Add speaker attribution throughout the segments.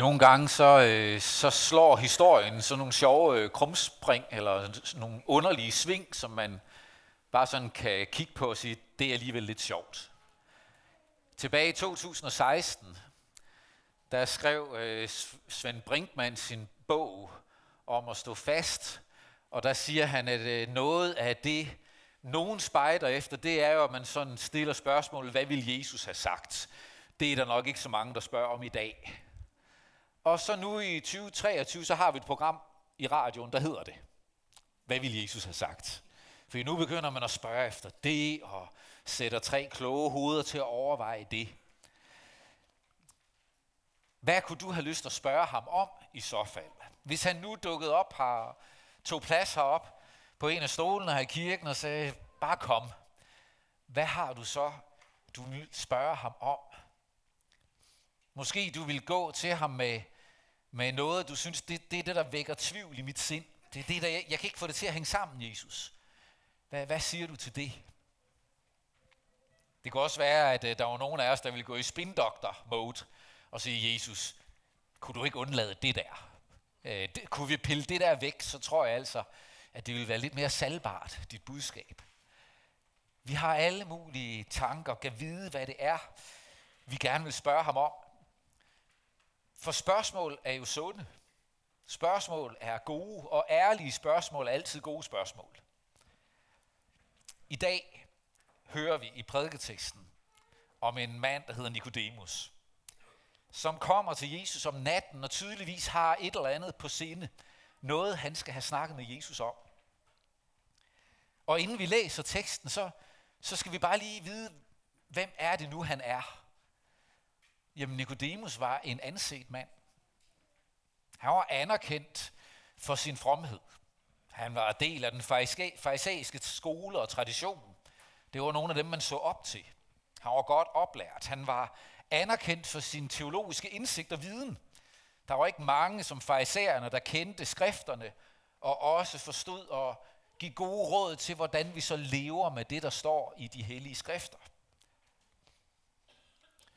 Speaker 1: Nogle gange så, øh, så slår historien sådan nogle sjove øh, krumspring, eller nogle underlige sving, som man bare sådan kan kigge på og sige, det er alligevel lidt sjovt. Tilbage i 2016, der skrev øh, Svend Brinkmann sin bog om at stå fast, og der siger han, at øh, noget af det, nogen spejder efter, det er jo, at man sådan stiller spørgsmålet, hvad vil Jesus have sagt? Det er der nok ikke så mange, der spørger om i dag. Og så nu i 2023, så har vi et program i radioen, der hedder det. Hvad vil Jesus have sagt? For nu begynder man at spørge efter det, og sætter tre kloge hoveder til at overveje det. Hvad kunne du have lyst til at spørge ham om i så fald? Hvis han nu dukkede op her, tog plads herop på en af stolene her i kirken og sagde, bare kom. Hvad har du så, du vil spørge ham om? Måske du vil gå til ham med, med noget, du synes, det, det er det, der vækker tvivl i mit sind. Det er det, der, jeg, jeg kan ikke få det til at hænge sammen, Jesus. Hvad, hvad siger du til det? Det kan også være, at uh, der var nogen af os, der ville gå i spindoktor-mode og sige, Jesus, kunne du ikke undlade det der? Øh, det, kunne vi pille det der væk, så tror jeg altså, at det ville være lidt mere salgbart, dit budskab. Vi har alle mulige tanker, kan vide, hvad det er, vi gerne vil spørge ham om. For spørgsmål er jo sunde. Spørgsmål er gode, og ærlige spørgsmål er altid gode spørgsmål. I dag hører vi i prædiketeksten om en mand, der hedder Nikodemus, som kommer til Jesus om natten og tydeligvis har et eller andet på sinde. Noget, han skal have snakket med Jesus om. Og inden vi læser teksten, så, så skal vi bare lige vide, hvem er det nu, han er. Jamen, Nikodemus var en anset mand. Han var anerkendt for sin fromhed. Han var del af den farisæiske skole og tradition. Det var nogle af dem, man så op til. Han var godt oplært. Han var anerkendt for sin teologiske indsigt og viden. Der var ikke mange som farisæerne, der kendte skrifterne og også forstod og give gode råd til, hvordan vi så lever med det, der står i de hellige skrifter.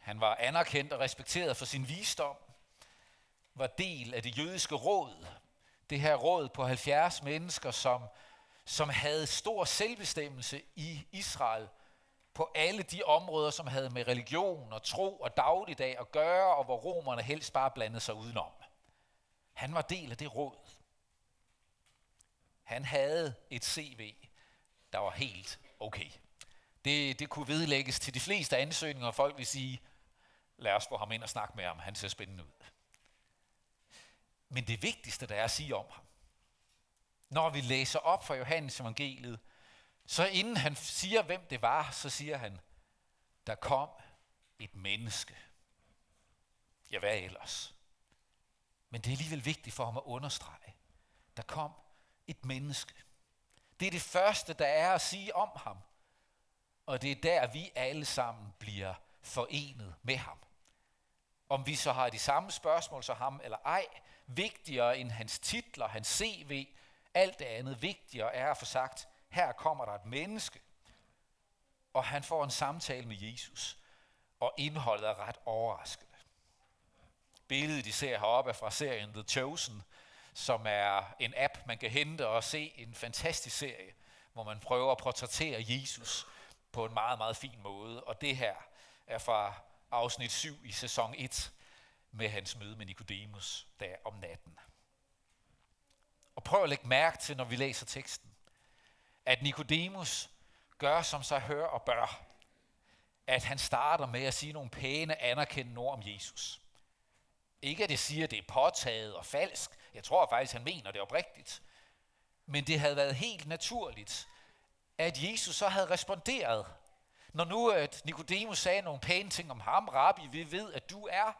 Speaker 1: Han var anerkendt og respekteret for sin visdom, var del af det jødiske råd, det her råd på 70 mennesker, som, som havde stor selvbestemmelse i Israel på alle de områder, som havde med religion og tro og dagligdag at gøre, og hvor romerne helst bare blandede sig udenom. Han var del af det råd. Han havde et CV, der var helt okay. Det, det kunne vedlægges til de fleste ansøgninger, og folk vil sige, lad os få ham ind og snakke med ham, han ser spændende ud. Men det vigtigste, der er at sige om ham, når vi læser op fra Johannes evangeliet, så inden han siger, hvem det var, så siger han, der kom et menneske. Ja, hvad ellers? Men det er alligevel vigtigt for ham at understrege. Der kom et menneske. Det er det første, der er at sige om ham. Og det er der, vi alle sammen bliver forenet med ham. Om vi så har de samme spørgsmål som ham eller ej, vigtigere end hans titler, hans CV, alt det andet vigtigere er at få sagt, her kommer der et menneske, og han får en samtale med Jesus, og indholdet er ret overraskende. Billedet, I ser heroppe, er fra serien The Chosen, som er en app, man kan hente og se en fantastisk serie, hvor man prøver at portrættere Jesus på en meget, meget fin måde. Og det her er fra afsnit 7 i sæson 1 med hans møde med Nikodemus der om natten. Og prøv at lægge mærke til, når vi læser teksten, at Nikodemus gør, som sig hører og bør. At han starter med at sige nogle pæne, anerkendende ord om Jesus. Ikke at det siger, at det er påtaget og falsk. Jeg tror faktisk, han mener det oprigtigt. Men det havde været helt naturligt, at Jesus så havde responderet. Når nu at Nikodemus sagde nogle pæne ting om ham, Rabbi, vi ved, at du er,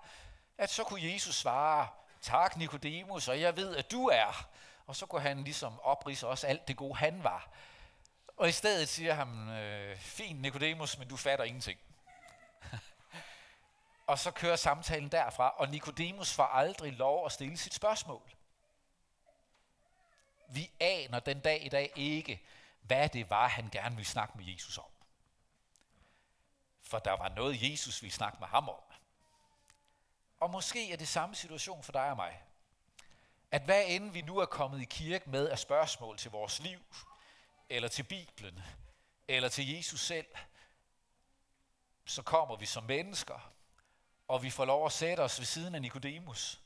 Speaker 1: at så kunne Jesus svare, tak Nikodemus, og jeg ved, at du er. Og så kunne han ligesom oprise også alt det gode, han var. Og i stedet siger han, øh, fint Nikodemus, men du fatter ingenting. og så kører samtalen derfra, og Nikodemus får aldrig lov at stille sit spørgsmål. Vi aner den dag i dag ikke, hvad det var, han gerne ville snakke med Jesus om. For der var noget, Jesus ville snakke med ham om. Og måske er det samme situation for dig og mig. At hvad end vi nu er kommet i kirke med af spørgsmål til vores liv, eller til Bibelen, eller til Jesus selv, så kommer vi som mennesker, og vi får lov at sætte os ved siden af Nikodemus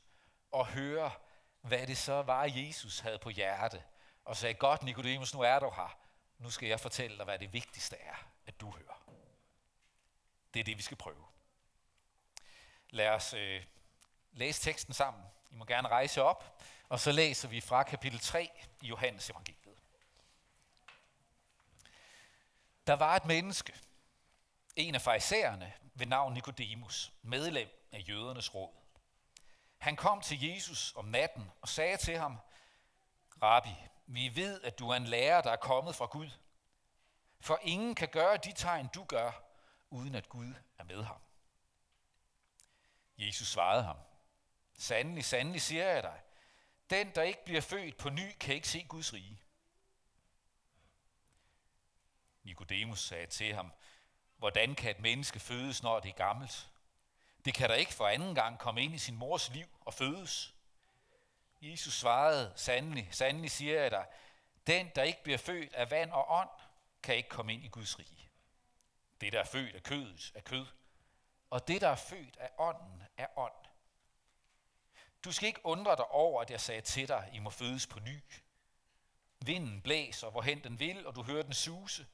Speaker 1: og høre, hvad det så var, Jesus havde på hjerte. Og sagde, godt Nikodemus, nu er du her. Nu skal jeg fortælle dig, hvad det vigtigste er, at du hører. Det er det, vi skal prøve. Lad os øh, læse teksten sammen. I må gerne rejse op, og så læser vi fra kapitel 3 i Johannes evangeliet. Der var et menneske, en af farisæerne ved navn Nikodemus, medlem af jødernes råd. Han kom til Jesus om natten og sagde til ham, Rabbi, vi ved, at du er en lærer, der er kommet fra Gud. For ingen kan gøre de tegn, du gør, uden at Gud er med ham. Jesus svarede ham, Sandelig, sandelig siger jeg dig, den, der ikke bliver født på ny, kan ikke se Guds rige. Nikodemus sagde til ham, hvordan kan et menneske fødes, når det er gammelt? Det kan da ikke for anden gang komme ind i sin mors liv og fødes. Jesus svarede, sandelig, sandelig siger jeg dig, den, der ikke bliver født af vand og ånd, kan ikke komme ind i Guds rige. Det, der er født af kødet, er kød, og det, der er født af ånden, er ånd. Du skal ikke undre dig over, at jeg sagde til dig, I må fødes på ny. Vinden blæser, hvorhen den vil, og du hører den suse,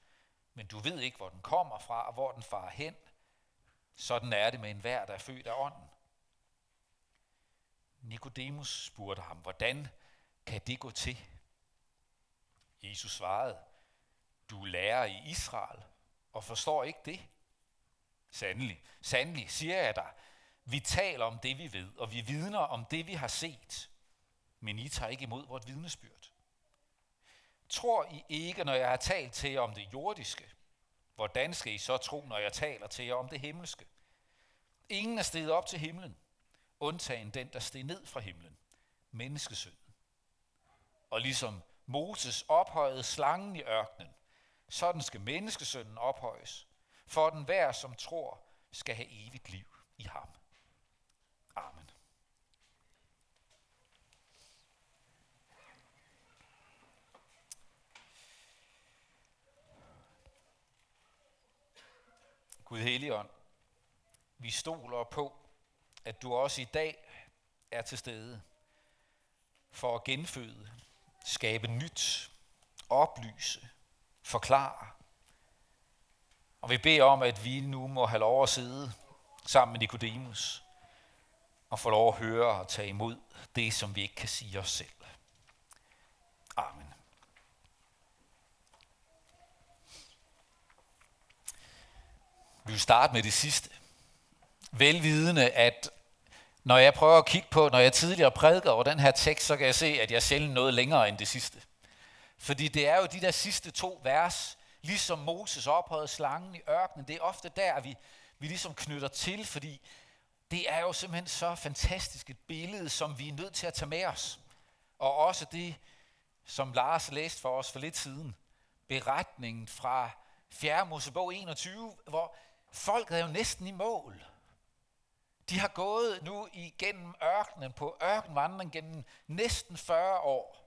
Speaker 1: men du ved ikke, hvor den kommer fra, og hvor den farer hen. Sådan er det med enhver, der er født af ånden. Nikodemus spurgte ham, hvordan kan det gå til? Jesus svarede, du lærer i Israel og forstår ikke det. Sandelig, sandelig, siger jeg dig, vi taler om det, vi ved, og vi vidner om det, vi har set, men I tager ikke imod vort vidnesbyrd. Tror I ikke, når jeg har talt til jer om det jordiske? Hvordan skal I så tro, når jeg taler til jer om det himmelske? Ingen er steget op til himlen, undtagen den, der steg ned fra himlen, menneskesynden. Og ligesom Moses ophøjede slangen i ørkenen, sådan skal menneskesønnen ophøjes, for den hver, som tror, skal have evigt liv i ham. Amen. Gud Helligånd, vi stoler på, at du også i dag er til stede for at genføde, skabe nyt, oplyse, forklare. Og vi beder om, at vi nu må have lov at sidde sammen med Nikodemus og få lov at høre og tage imod det, som vi ikke kan sige os selv. Amen. Vi vil starte med det sidste. Velvidende, at når jeg prøver at kigge på, når jeg tidligere prædiker over den her tekst, så kan jeg se, at jeg sjældent noget længere end det sidste. Fordi det er jo de der sidste to vers, ligesom Moses ophøjede slangen i ørkenen, det er ofte der, vi, vi ligesom knytter til, fordi det er jo simpelthen så fantastisk et billede, som vi er nødt til at tage med os. Og også det, som Lars læste for os for lidt siden, beretningen fra 4. Mosebog 21, hvor folket er jo næsten i mål. De har gået nu igennem ørkenen på ørkenvandring gennem næsten 40 år.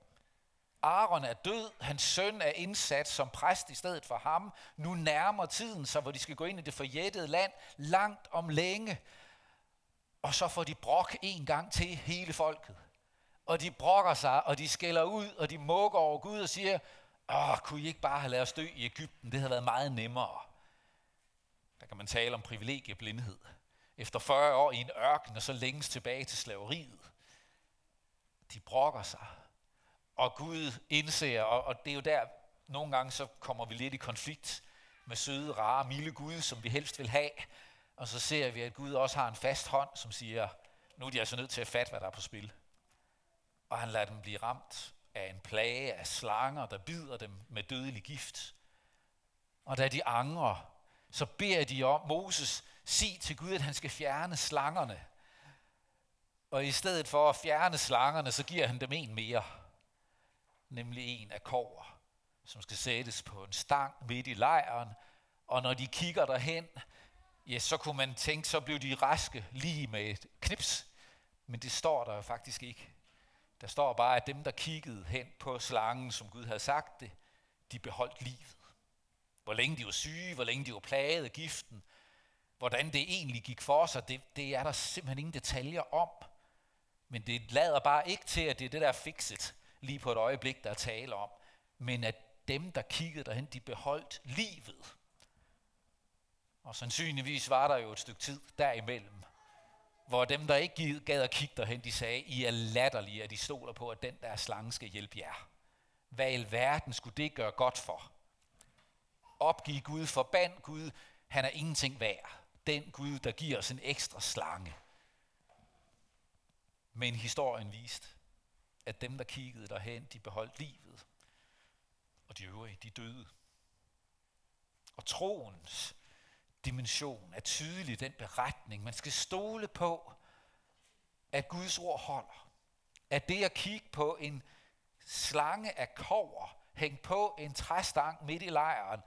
Speaker 1: Aaron er død, hans søn er indsat som præst i stedet for ham. Nu nærmer tiden sig, hvor de skal gå ind i det forjættede land, langt om længe. Og så får de brok en gang til hele folket. Og de brokker sig, og de skælder ud, og de mukker over Gud og siger, Åh, kunne I ikke bare have lavet os dø i Ægypten? Det havde været meget nemmere. Der kan man tale om privilegieblindhed. Efter 40 år i en ørken, og så længes tilbage til slaveriet. De brokker sig. Og Gud indser, og, og det er jo der, nogle gange så kommer vi lidt i konflikt med søde, rare, milde Gud, som vi helst vil have. Og så ser vi, at Gud også har en fast hånd, som siger, nu er de altså nødt til at fatte, hvad der er på spil. Og han lader dem blive ramt af en plage af slanger, der bider dem med dødelig gift. Og da de angrer, så beder de om, Moses, sig til Gud, at han skal fjerne slangerne. Og i stedet for at fjerne slangerne, så giver han dem en mere. Nemlig en af kover, som skal sættes på en stang midt i lejren. Og når de kigger derhen, ja, så kunne man tænke, så blev de raske lige med et knips. Men det står der jo faktisk ikke. Der står bare, at dem, der kiggede hen på slangen, som Gud havde sagt det, de beholdt livet. Hvor længe de var syge, hvor længe de var plaget af giften, hvordan det egentlig gik for sig, det, det er der simpelthen ingen detaljer om. Men det lader bare ikke til, at det er det der fikset lige på et øjeblik, der er tale om. Men at dem, der kiggede derhen, de beholdt livet. Og sandsynligvis var der jo et stykke tid derimellem, hvor dem, der ikke gad at kigge derhen, de sagde, I er latterlige, at de stoler på, at den der slange skal hjælpe jer. Hvad i verden skulle det gøre godt for? Opgiv Gud, forband Gud, han er ingenting værd. Den Gud, der giver os en ekstra slange. Men historien viste, at dem, der kiggede derhen, de beholdt livet. Og de øvrige, de døde. Og troens dimension er tydelig den beretning. Man skal stole på, at Guds ord holder. At det at kigge på en slange af kover, hængt på en træstang midt i lejren,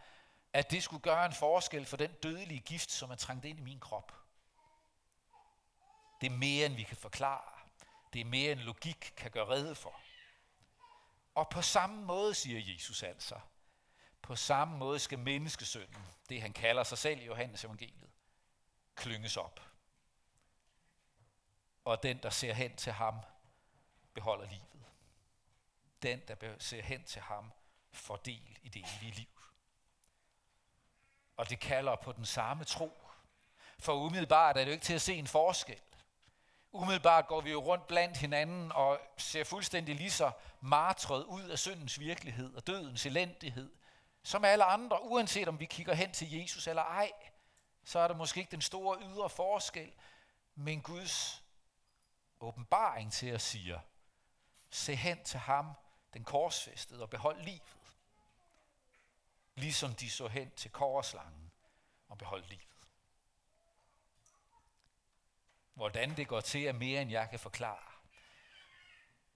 Speaker 1: at det skulle gøre en forskel for den dødelige gift, som er trængt ind i min krop. Det er mere, end vi kan forklare. Det er mere, end logik kan gøre rede for. Og på samme måde, siger Jesus altså, på samme måde skal menneskesønnen, det han kalder sig selv i Johannes evangeliet, klynges op. Og den, der ser hen til ham, beholder livet. Den, der ser hen til ham, får del i det evige liv. Og det kalder på den samme tro. For umiddelbart er det jo ikke til at se en forskel. Umiddelbart går vi jo rundt blandt hinanden og ser fuldstændig lige så martret ud af syndens virkelighed og dødens elendighed, som alle andre, uanset om vi kigger hen til Jesus eller ej. Så er der måske ikke den store ydre forskel, men Guds åbenbaring til at sige, se hen til ham, den korsfæstede, og behold livet ligesom de så hen til korslangen og beholdt livet. Hvordan det går til er mere, end jeg kan forklare.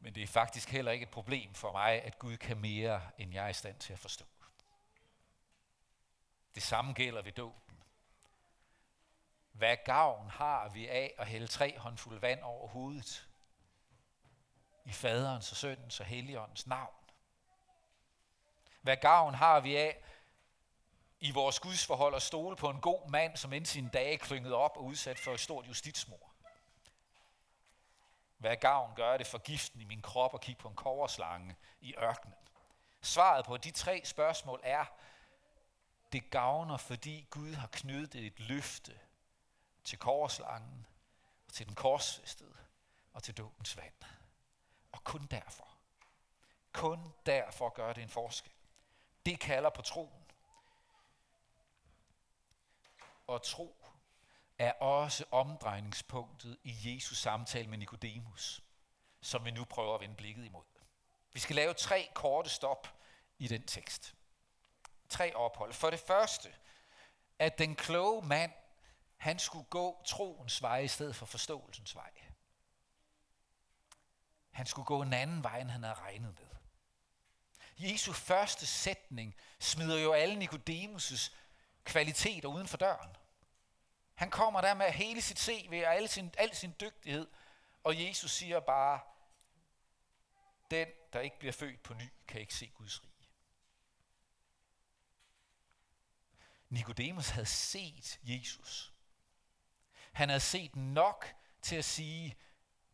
Speaker 1: Men det er faktisk heller ikke et problem for mig, at Gud kan mere, end jeg er i stand til at forstå. Det samme gælder ved dåben. Hvad gavn har vi af at hælde tre håndfulde vand over hovedet? I faderens og søndens og helligåndens navn. Hvad gavn har vi af i vores gudsforhold at stole på en god mand, som indtil sin dage klynget op og udsat for et stort justitsmord? Hvad gavn gør det for giften i min krop at kigge på en koverslange i ørkenen? Svaret på de tre spørgsmål er, det gavner, fordi Gud har knyttet et løfte til koverslangen, og til den korsfæstede, og til dåbens vand. Og kun derfor. Kun derfor gør det en forskel. Det kalder på troen. Og tro er også omdrejningspunktet i Jesus samtale med Nikodemus, som vi nu prøver at vende blikket imod. Vi skal lave tre korte stop i den tekst. Tre ophold. For det første, at den kloge mand, han skulle gå troens vej i stedet for forståelsens vej. Han skulle gå en anden vej, end han havde regnet med. Jesu første sætning smider jo alle Nikodemus' kvaliteter uden for døren. Han kommer der med hele sit CV og al sin, al sin dygtighed, og Jesus siger bare, den, der ikke bliver født på ny, kan ikke se Guds rige. Nikodemus havde set Jesus. Han havde set nok til at sige,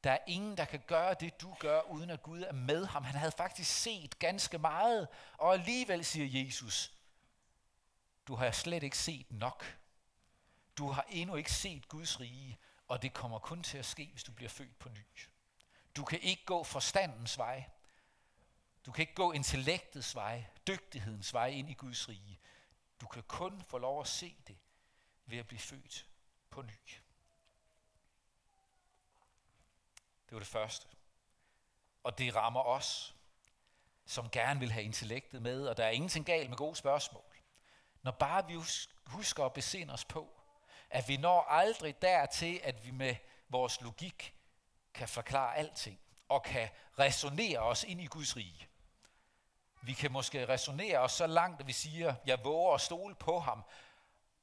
Speaker 1: der er ingen, der kan gøre det, du gør, uden at Gud er med ham. Han havde faktisk set ganske meget, og alligevel siger Jesus, du har slet ikke set nok. Du har endnu ikke set Guds rige, og det kommer kun til at ske, hvis du bliver født på ny. Du kan ikke gå forstandens vej. Du kan ikke gå intellektets vej, dygtighedens vej ind i Guds rige. Du kan kun få lov at se det ved at blive født på ny. Det var det første. Og det rammer os, som gerne vil have intellektet med, og der er ingenting galt med gode spørgsmål. Når bare vi husker at besinde os på, at vi når aldrig dertil, at vi med vores logik kan forklare alting, og kan resonere os ind i Guds rige. Vi kan måske resonere os så langt, at vi siger, jeg våger at stole på ham,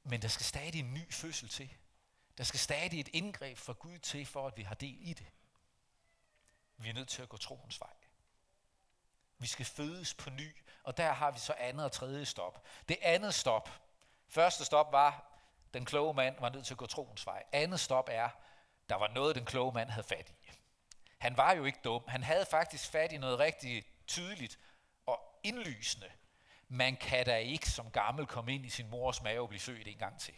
Speaker 1: Men der skal stadig en ny fødsel til. Der skal stadig et indgreb fra Gud til, for at vi har del i det. Vi er nødt til at gå troens vej. Vi skal fødes på ny, og der har vi så andet og tredje stop. Det andet stop, første stop var, den kloge mand var nødt til at gå troens vej. Andet stop er, der var noget, den kloge mand havde fat i. Han var jo ikke dum. Han havde faktisk fat i noget rigtig tydeligt og indlysende. Man kan da ikke som gammel komme ind i sin mors mave og blive født en gang til.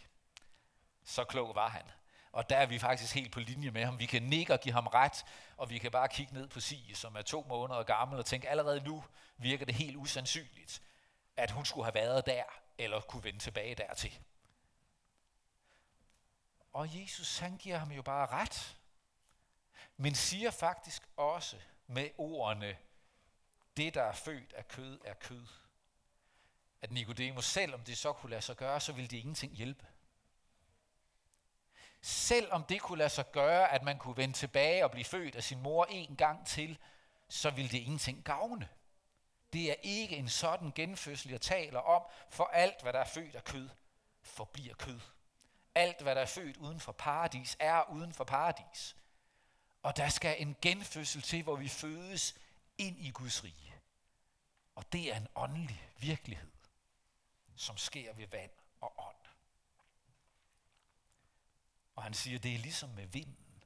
Speaker 1: Så klog var han. Og der er vi faktisk helt på linje med ham. Vi kan nikke og give ham ret, og vi kan bare kigge ned på Sige, som er to måneder gammel, og tænke, allerede nu virker det helt usandsynligt, at hun skulle have været der, eller kunne vende tilbage dertil. Og Jesus, han giver ham jo bare ret, men siger faktisk også med ordene, det der er født af kød, er kød. At Nikodemus, selvom det så kunne lade sig gøre, så ville det ingenting hjælpe. Selvom det kunne lade sig gøre, at man kunne vende tilbage og blive født af sin mor en gang til, så ville det ingenting gavne. Det er ikke en sådan genfødsel, jeg taler om, for alt, hvad der er født af kød, forbliver kød. Alt, hvad der er født uden for paradis, er uden for paradis. Og der skal en genfødsel til, hvor vi fødes ind i Guds rige. Og det er en åndelig virkelighed, som sker ved vand og ånd. Og han siger, det er ligesom med vinden.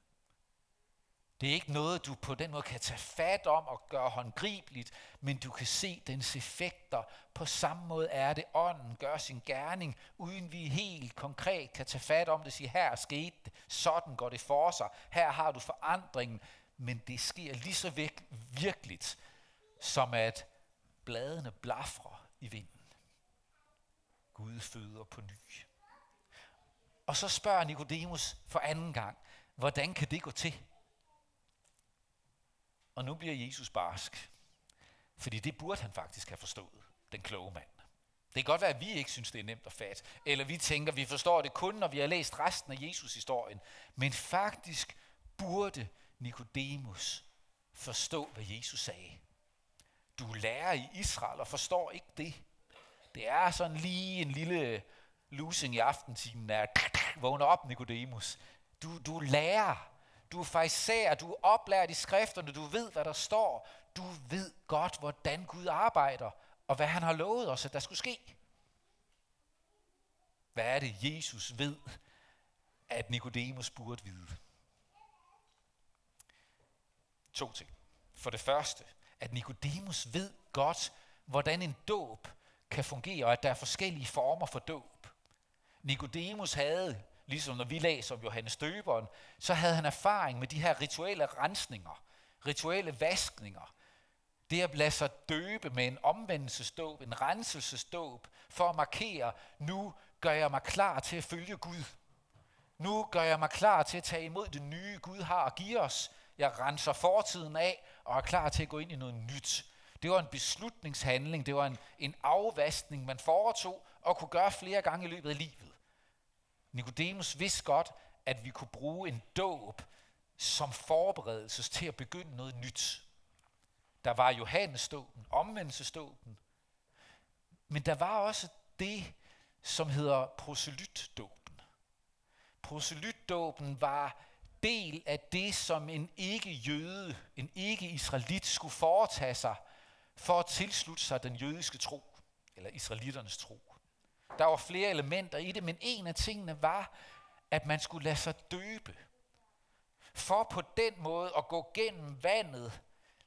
Speaker 1: Det er ikke noget, du på den måde kan tage fat om og gøre håndgribeligt, men du kan se dens effekter. På samme måde er det, ånden gør sin gerning, uden vi helt konkret kan tage fat om det og sige, her er sket det, sådan går det for sig, her har du forandringen, men det sker lige så virk- virkeligt, som at bladene blafrer i vinden. Gud føder på ny. Og så spørger Nikodemus for anden gang, hvordan kan det gå til? Og nu bliver Jesus barsk. Fordi det burde han faktisk have forstået, den kloge mand. Det kan godt være, at vi ikke synes, det er nemt at fat. Eller vi tænker, at vi forstår det kun, når vi har læst resten af Jesus-historien. Men faktisk burde Nikodemus forstå, hvad Jesus sagde. Du lærer i Israel og forstår ikke det. Det er sådan lige en lille losing i aftentimen, der vågner op, Nikodemus. Du, du lærer. Du er fejser, du er oplært i skrifterne, du ved, hvad der står. Du ved godt, hvordan Gud arbejder, og hvad han har lovet os, at der skulle ske. Hvad er det, Jesus ved, at Nikodemus burde vide? To ting. For det første, at Nikodemus ved godt, hvordan en dåb kan fungere, og at der er forskellige former for dåb. Nikodemus havde, ligesom når vi læser om Johannes Døberen, så havde han erfaring med de her rituelle rensninger, rituelle vaskninger. Det at lade sig døbe med en omvendelsesdåb, en renselsesdåb, for at markere, nu gør jeg mig klar til at følge Gud. Nu gør jeg mig klar til at tage imod det nye, Gud har at give os. Jeg renser fortiden af og er klar til at gå ind i noget nyt. Det var en beslutningshandling, det var en, en afvaskning, man foretog og kunne gøre flere gange i løbet af livet. Nikodemus vidste godt, at vi kunne bruge en dåb som forberedelse til at begynde noget nyt. Der var Johannesdåben, omvendelsesdåben, men der var også det, som hedder proselytdåben. Proselytdåben var del af det, som en ikke-jøde, en ikke-israelit skulle foretage sig for at tilslutte sig den jødiske tro, eller israeliternes tro. Der var flere elementer i det, men en af tingene var, at man skulle lade sig døbe. For på den måde at gå gennem vandet,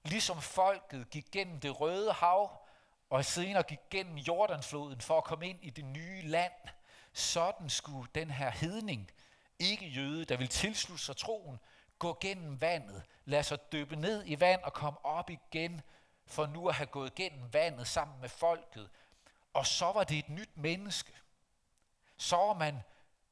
Speaker 1: ligesom folket gik gennem det røde hav, og senere gik gennem Jordanfloden for at komme ind i det nye land. Sådan skulle den her hedning, ikke jøde, der vil tilslutte sig troen, gå gennem vandet, lade sig døbe ned i vand og komme op igen, for nu at have gået gennem vandet sammen med folket, og så var det et nyt menneske. Så var man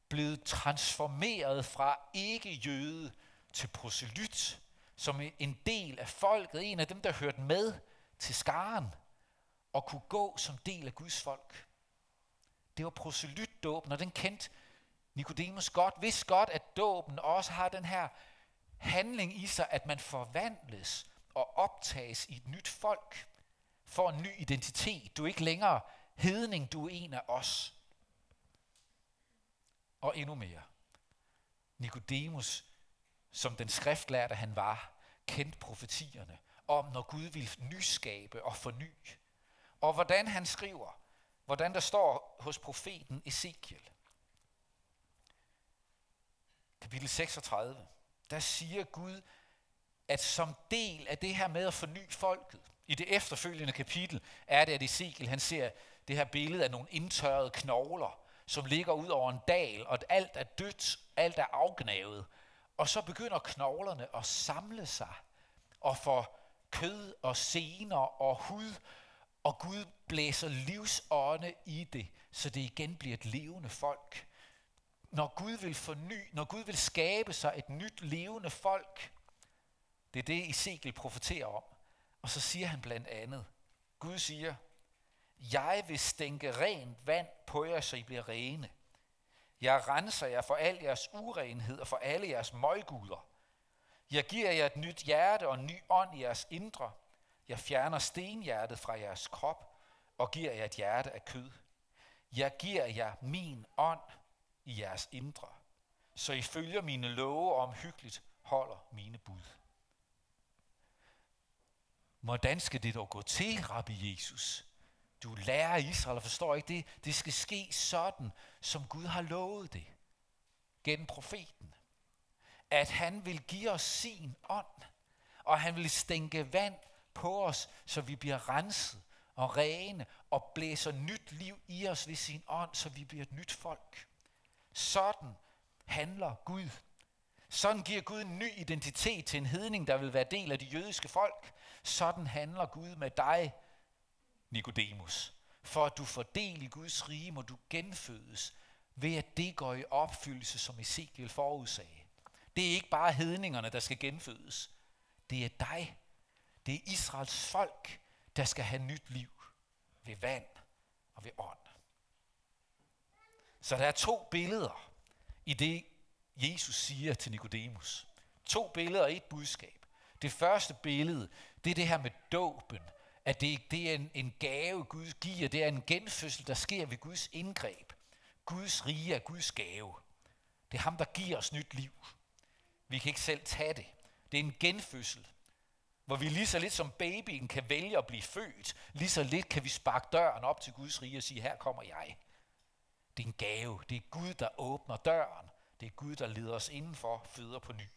Speaker 1: blevet transformeret fra ikke-jøde til proselyt, som en del af folket, en af dem, der hørte med til skaren, og kunne gå som del af Guds folk. Det var proselytdåben, og den kendte Nikodemus godt, vidste godt, at dåben også har den her handling i sig, at man forvandles og optages i et nyt folk, får en ny identitet. Du er ikke længere hedning, du er en af os. og endnu mere. Nikodemus, som den skriftlærte han var, kendte profetierne om, når Gud vil nyskabe og forny. Og hvordan han skriver, hvordan der står hos profeten Ezekiel. Kapitel 36, der siger Gud, at som del af det her med at forny folket, i det efterfølgende kapitel er det, at Ezekiel han ser det her billede af nogle indtørrede knogler, som ligger ud over en dal, og alt er dødt, alt er afgnavet. Og så begynder knoglerne at samle sig og få kød og sener og hud, og Gud blæser livsånde i det, så det igen bliver et levende folk. Når Gud vil forny, når Gud vil skabe sig et nyt levende folk, det er det, Ezekiel profeterer om. Og så siger han blandt andet, Gud siger, jeg vil stænke rent vand på jer, så I bliver rene. Jeg renser jer for al jeres urenhed og for alle jeres møgguder. Jeg giver jer et nyt hjerte og en ny ånd i jeres indre. Jeg fjerner stenhjertet fra jeres krop og giver jer et hjerte af kød. Jeg giver jer min ånd i jeres indre, så I følger mine love og omhyggeligt holder mine bud. Hvordan skal det dog gå til, Rabbi Jesus? Du lærer Israel og forstår ikke det. Det skal ske sådan, som Gud har lovet det. Gennem profeten. At han vil give os sin ånd. Og han vil stænke vand på os, så vi bliver renset og rene og blæser nyt liv i os ved sin ånd, så vi bliver et nyt folk. Sådan handler Gud. Sådan giver Gud en ny identitet til en hedning, der vil være del af det jødiske folk. Sådan handler Gud med dig, Nikodemus. For at du får del i Guds rige, må du genfødes ved at det går i opfyldelse, som Ezekiel forudsagde. Det er ikke bare hedningerne, der skal genfødes. Det er dig. Det er Israels folk, der skal have nyt liv ved vand og ved ånd. Så der er to billeder i det, Jesus siger til Nikodemus. To billeder og et budskab. Det første billede, det er det her med dåben. At det, det er en, en gave, Gud giver. Det er en genfødsel, der sker ved Guds indgreb. Guds rige er Guds gave. Det er ham, der giver os nyt liv. Vi kan ikke selv tage det. Det er en genfødsel, hvor vi lige så lidt som babyen kan vælge at blive født, lige så lidt kan vi sparke døren op til Guds rige og sige, her kommer jeg. Det er en gave. Det er Gud, der åbner døren. Det er Gud, der leder os indenfor, føder på ny.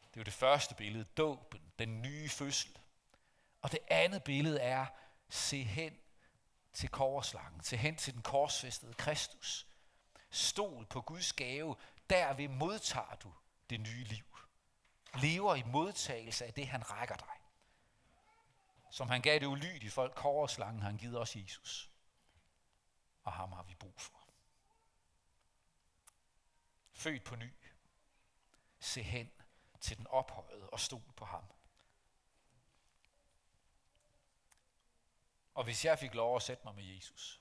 Speaker 1: Det er jo det første billede, dåben, den nye fødsel. Og det andet billede er, se hen til korslangen, se hen til den korsfæstede Kristus. Stol på Guds gave, derved modtager du det nye liv. Lever i modtagelse af det, han rækker dig. Som han gav det ulydige folk, korslangen, han givet os Jesus. Og ham har vi brug for. Født på ny. Se hen til den ophøjede og stol på ham. Og hvis jeg fik lov at sætte mig med Jesus,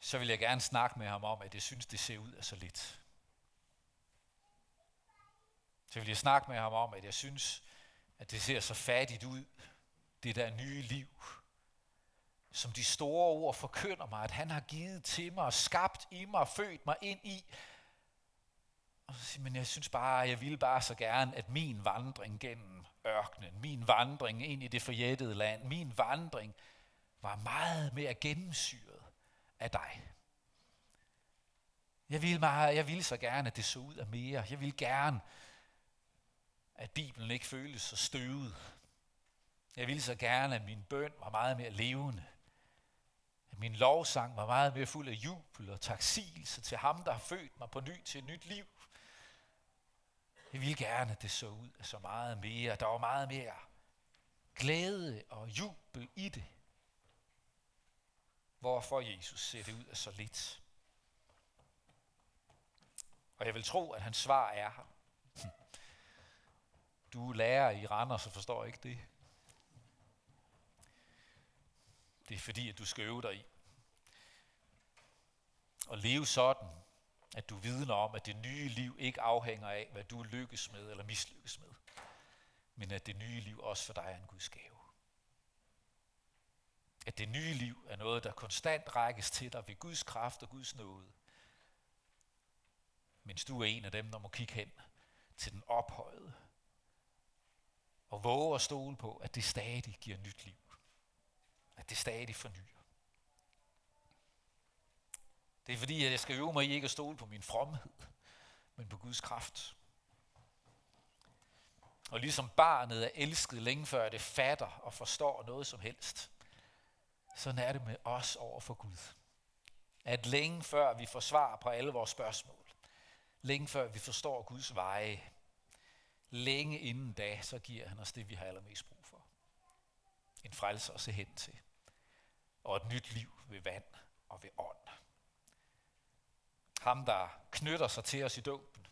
Speaker 1: så vil jeg gerne snakke med ham om, at jeg synes, det ser ud af så lidt. Så vil jeg snakke med ham om, at jeg synes, at det ser så fattigt ud, det der nye liv, som de store ord forkynder mig, at han har givet til mig, skabt i mig, født mig ind i. Og så siger men jeg synes bare, jeg ville bare så gerne, at min vandring gennem ørkenen, min vandring ind i det forjættede land, min vandring var meget mere gennemsyret af dig. Jeg ville, meget, jeg ville så gerne, at det så ud af mere. Jeg ville gerne, at Bibelen ikke føltes så støvet. Jeg ville så gerne, at min bøn var meget mere levende. At min lovsang var meget mere fuld af jubel og taksigelse til ham, der har født mig på ny til et nyt liv. Jeg ville gerne, at det så ud af så meget mere. Der var meget mere glæde og jubel i det. Hvorfor Jesus ser det ud af så lidt? Og jeg vil tro, at hans svar er. Du er lærer i Randers og forstår ikke det. Det er fordi, at du skal øve dig i. Og leve sådan, at du vidner om, at det nye liv ikke afhænger af, hvad du lykkes med eller mislykkes med. Men at det nye liv også for dig er en Guds gave. At det nye liv er noget, der konstant rækkes til dig ved Guds kraft og Guds nåde. Mens du er en af dem, der må kigge hen til den ophøjede. Og våge at stole på, at det stadig giver nyt liv. At det stadig fornyer. Det er fordi, at jeg skal øve mig i ikke at stole på min fromhed, men på Guds kraft. Og ligesom barnet er elsket længe før det fatter og forstår noget som helst, sådan er det med os over for Gud. At længe før vi får svar på alle vores spørgsmål, længe før vi forstår Guds veje, længe inden da, så giver han os det, vi har allermest brug for. En frelser at se hen til. Og et nyt liv ved vand og ved ånd. Ham, der knytter sig til os i dåben,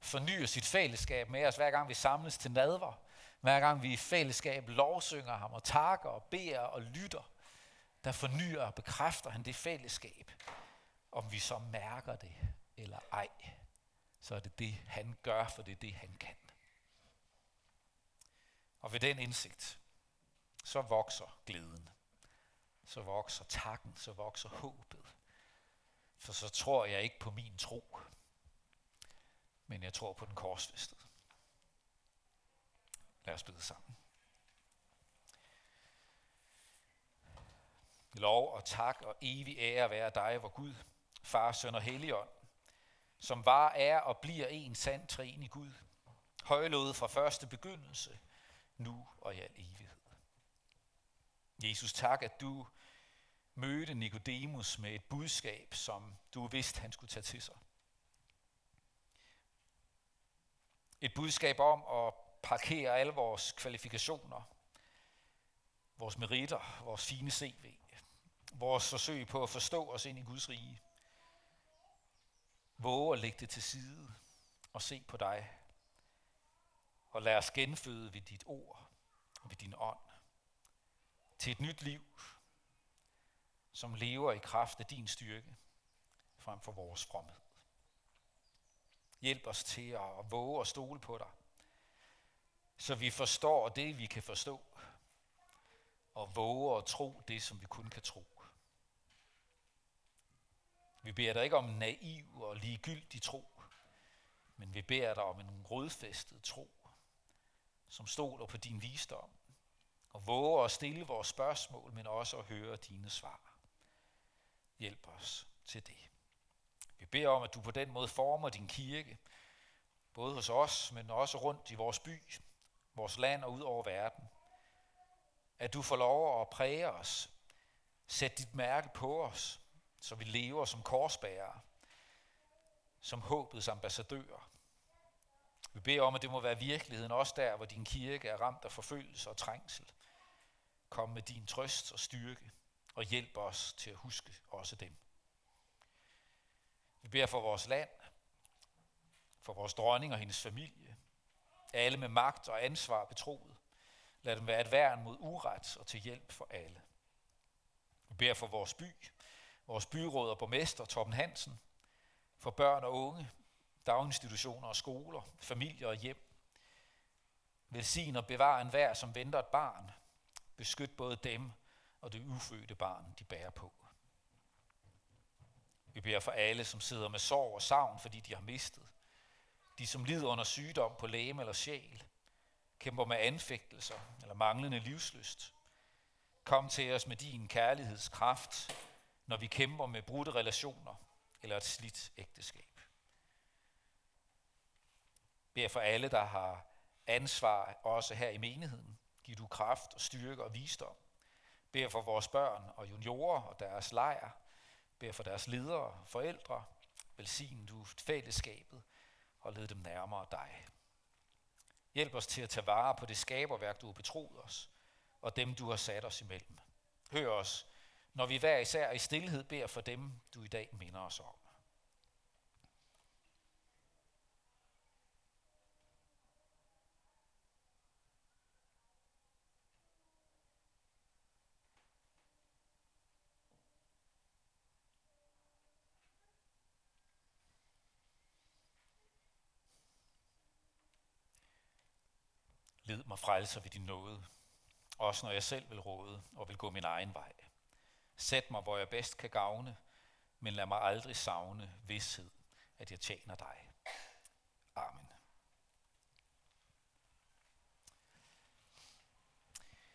Speaker 1: fornyer sit fællesskab med os, hver gang vi samles til nadver, hver gang vi i fællesskab lovsynger ham og takker og beder og lytter, der fornyer og bekræfter han det fællesskab. Om vi så mærker det eller ej, så er det det, han gør, for det er det, han kan. Og ved den indsigt, så vokser glæden. Så vokser takken, så vokser håbet. For så tror jeg ikke på min tro, men jeg tror på den korsfæstede. Lad os bede sammen. Lov og tak og evig ære være dig, hvor Gud, Far, Søn og Helligånd, som var, er og bliver en sand træen i Gud, højlået fra første begyndelse, nu og i al evighed. Jesus, tak, at du mødte Nikodemus med et budskab, som du vidste, han skulle tage til sig. Et budskab om at parkere alle vores kvalifikationer, vores meritter, vores fine CV, vores forsøg på at forstå os ind i Guds rige. Våge at lægge det til side og se på dig. Og lad os genføde ved dit ord og ved din ånd. Til et nyt liv, som lever i kraft af din styrke frem for vores fromhed. Hjælp os til at våge og stole på dig, så vi forstår det, vi kan forstå, og våge at tro det, som vi kun kan tro. Vi beder dig ikke om naiv og ligegyldig tro, men vi beder dig om en rodfæstet tro, som stoler på din visdom, og våger at stille vores spørgsmål, men også at høre dine svar. Hjælp os til det. Vi beder om, at du på den måde former din kirke, både hos os, men også rundt i vores by, vores land og ud over verden. At du får lov at præge os, sæt dit mærke på os, så vi lever som korsbærere, som håbets ambassadører. Vi beder om, at det må være virkeligheden også der, hvor din kirke er ramt af forfølgelse og trængsel. Kom med din trøst og styrke og hjælp os til at huske også dem. Vi beder for vores land, for vores dronning og hendes familie, alle med magt og ansvar betroet. Lad dem være et værn mod uret og til hjælp for alle. Vi beder for vores by, vores byråd og borgmester Torben Hansen, for børn og unge, daginstitutioner og skoler, familier og hjem. Velsign og bevar enhver, som venter et barn. Beskyt både dem og det ufødte barn, de bærer på. Vi beder for alle, som sidder med sorg og savn, fordi de har mistet. De, som lider under sygdom på læme eller sjæl, kæmper med anfægtelser eller manglende livsløst. Kom til os med din kærlighedskraft, når vi kæmper med brudte relationer eller et slidt ægteskab. Bær for alle, der har ansvar, også her i menigheden. Giv du kraft og styrke og visdom. Bær for vores børn og juniorer og deres lejr. Bær for deres ledere og forældre. Velsign du fællesskabet og led dem nærmere dig. Hjælp os til at tage vare på det skaberværk, du har betroet os, og dem, du har sat os imellem. Hør os, når vi hver især i stillhed beder for dem, du i dag minder os om. Led mig frelser ved din nåde, også når jeg selv vil råde og vil gå min egen vej. Sæt mig, hvor jeg bedst kan gavne, men lad mig aldrig savne vidshed, at jeg tjener dig.